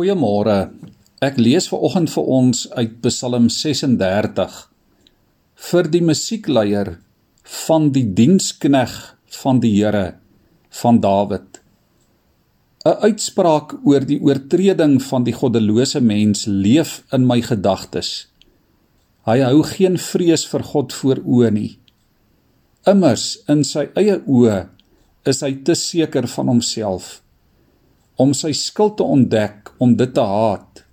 Goeiemôre. Ek lees ver oggend vir ons uit Psalm 36 vir die musiekleier van die dienskneg van die Here van Dawid. 'n Uitspraak oor die oortreding van die goddelose mens leef in my gedagtes. Hy hou geen vrees vir God voor oë nie. Immers in sy eie oë is hy te seker van homself om sy skuld te ontdek, om dit te haat.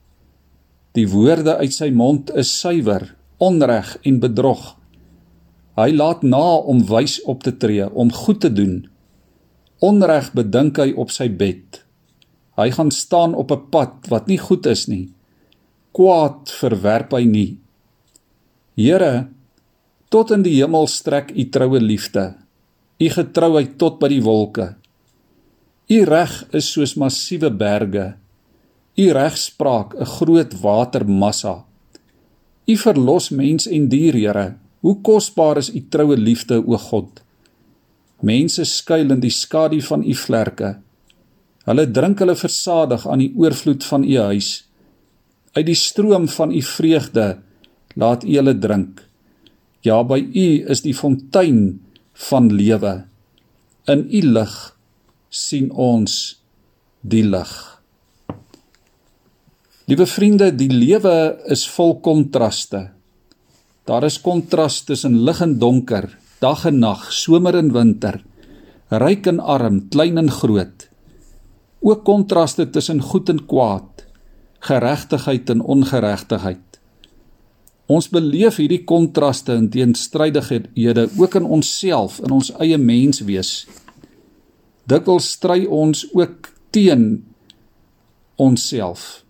Die woorde uit sy mond is suiwer, onreg en bedrog. Hy laat na om wys op te tree, om goed te doen. Onreg bedink hy op sy bed. Hy gaan staan op 'n pad wat nie goed is nie. Kwaad verwerp hy nie. Here, tot in die hemel strek u troue liefde. U getrouheid tot by die wolke. U reg is soos massiewe berge. U regspraak 'n groot watermassa. U verlos mens en dier, Here. Hoe kosbaar is u troue liefde, o God. Mense skuil in die skadu van u vlerke. Hulle drink hulle versadig aan die oorvloed van u huis. Uit die stroom van u vreugde laat u hulle drink. Ja, by u is die fontein van lewe. In u lig sien ons die lig. Liewe vriende, die lewe is vol kontraste. Daar is kontras tussen lig en donker, dag en nag, somer en winter, ryk en arm, klein en groot. Ook kontraste tussen goed en kwaad, geregtigheid en ongeregtigheid. Ons beleef hierdie kontraste en teenstrydighede ook in onsself, in ons eie menswees dikwels stry ons ook teen onsself.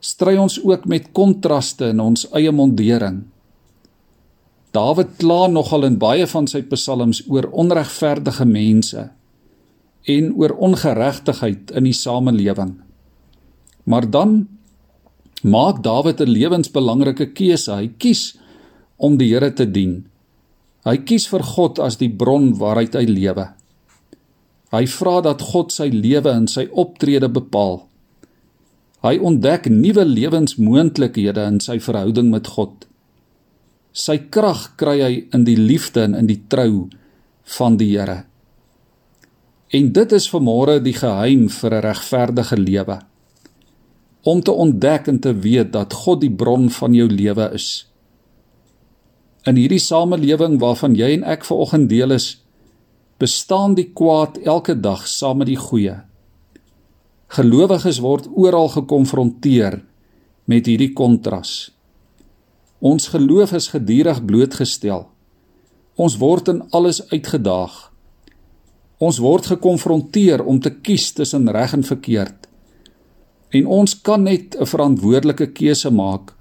Stry ons ook met kontraste in ons eie mondering. Dawid kla nogal in baie van sy psalms oor onregverdige mense en oor ongeregtigheid in die samelewing. Maar dan maak Dawid 'n lewensbelangrike keuse. Hy kies om die Here te dien. Hy kies vir God as die bron waaruit hy lewe. Hy vra dat God sy lewe en sy optrede bepaal. Hy ontdek nuwe lewensmoontlikhede in sy verhouding met God. Sy krag kry hy in die liefde en in die trou van die Here. En dit is vermore die geheim vir 'n regverdige lewe. Om te ontdek en te weet dat God die bron van jou lewe is. In hierdie samelewing waarvan jy en ek vanoggend deel is, bestaan die kwaad elke dag saam met die goeie. Gelowiges word oral gekonfronteer met hierdie kontras. Ons geloof is gedurig blootgestel. Ons word in alles uitgedaag. Ons word gekonfronteer om te kies tussen reg en verkeerd. En ons kan net 'n verantwoordelike keuse maak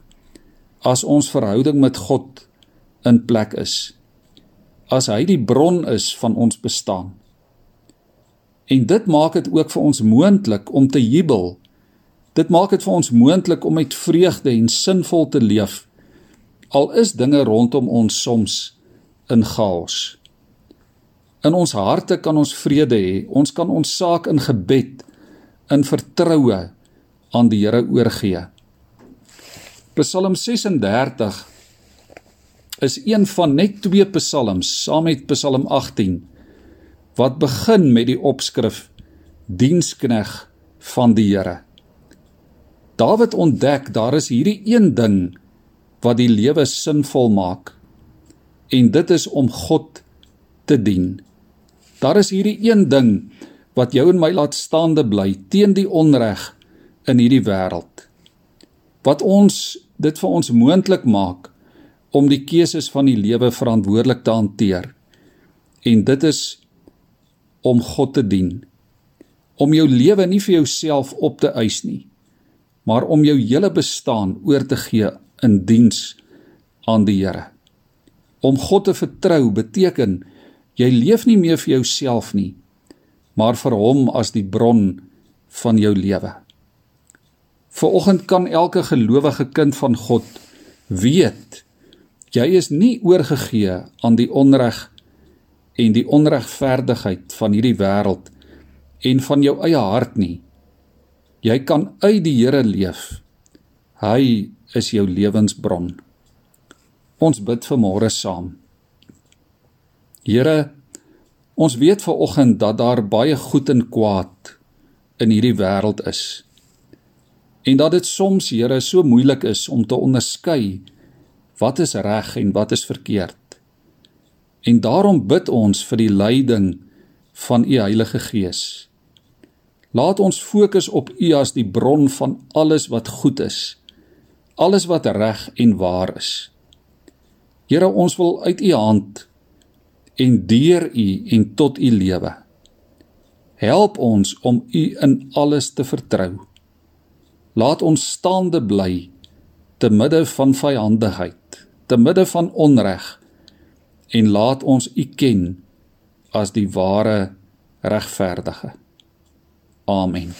as ons verhouding met God in plek is as hy die bron is van ons bestaan. En dit maak dit ook vir ons moontlik om te jubel. Dit maak dit vir ons moontlik om met vreugde en sinvol te leef. Al is dinge rondom ons soms in chaos. In ons harte kan ons vrede hê. Ons kan ons saak in gebed in vertroue aan die Here oorgee. Psalm 36 is een van net twee psalms saam met Psalm 18 wat begin met die opskrif dienskneg van die Here. Dawid ontdek daar is hierdie een ding wat die lewe sinvol maak en dit is om God te dien. Daar is hierdie een ding wat jou en my laat staande bly teen die onreg in hierdie wêreld. Wat ons dit vir ons moontlik maak om die keuses van die lewe verantwoordelik te hanteer. En dit is om God te dien. Om jou lewe nie vir jouself op te eis nie, maar om jou hele bestaan oor te gee in diens aan die Here. Om God te vertrou beteken jy leef nie meer vir jouself nie, maar vir hom as die bron van jou lewe. Vanoggend kan elke gelowige kind van God weet Jy is nie oorgegee aan die onreg en die onregverdigheid van hierdie wêreld en van jou eie hart nie. Jy kan uit die Here leef. Hy is jou lewensbron. Ons bid vanmôre saam. Here, ons weet vanoggend dat daar baie goed en kwaad in hierdie wêreld is. En dat dit soms, Here, so moeilik is om te onderskei wat is reg en wat is verkeerd. En daarom bid ons vir die leiding van u Heilige Gees. Laat ons fokus op u as die bron van alles wat goed is. Alles wat reg en waar is. Here, ons wil uit u hand en deur u en tot u lewe. Help ons om u in alles te vertrou. Laat ons staande bly te midde van vyandigheid, te midde van onreg en laat ons u ken as die ware regverdige. Amen.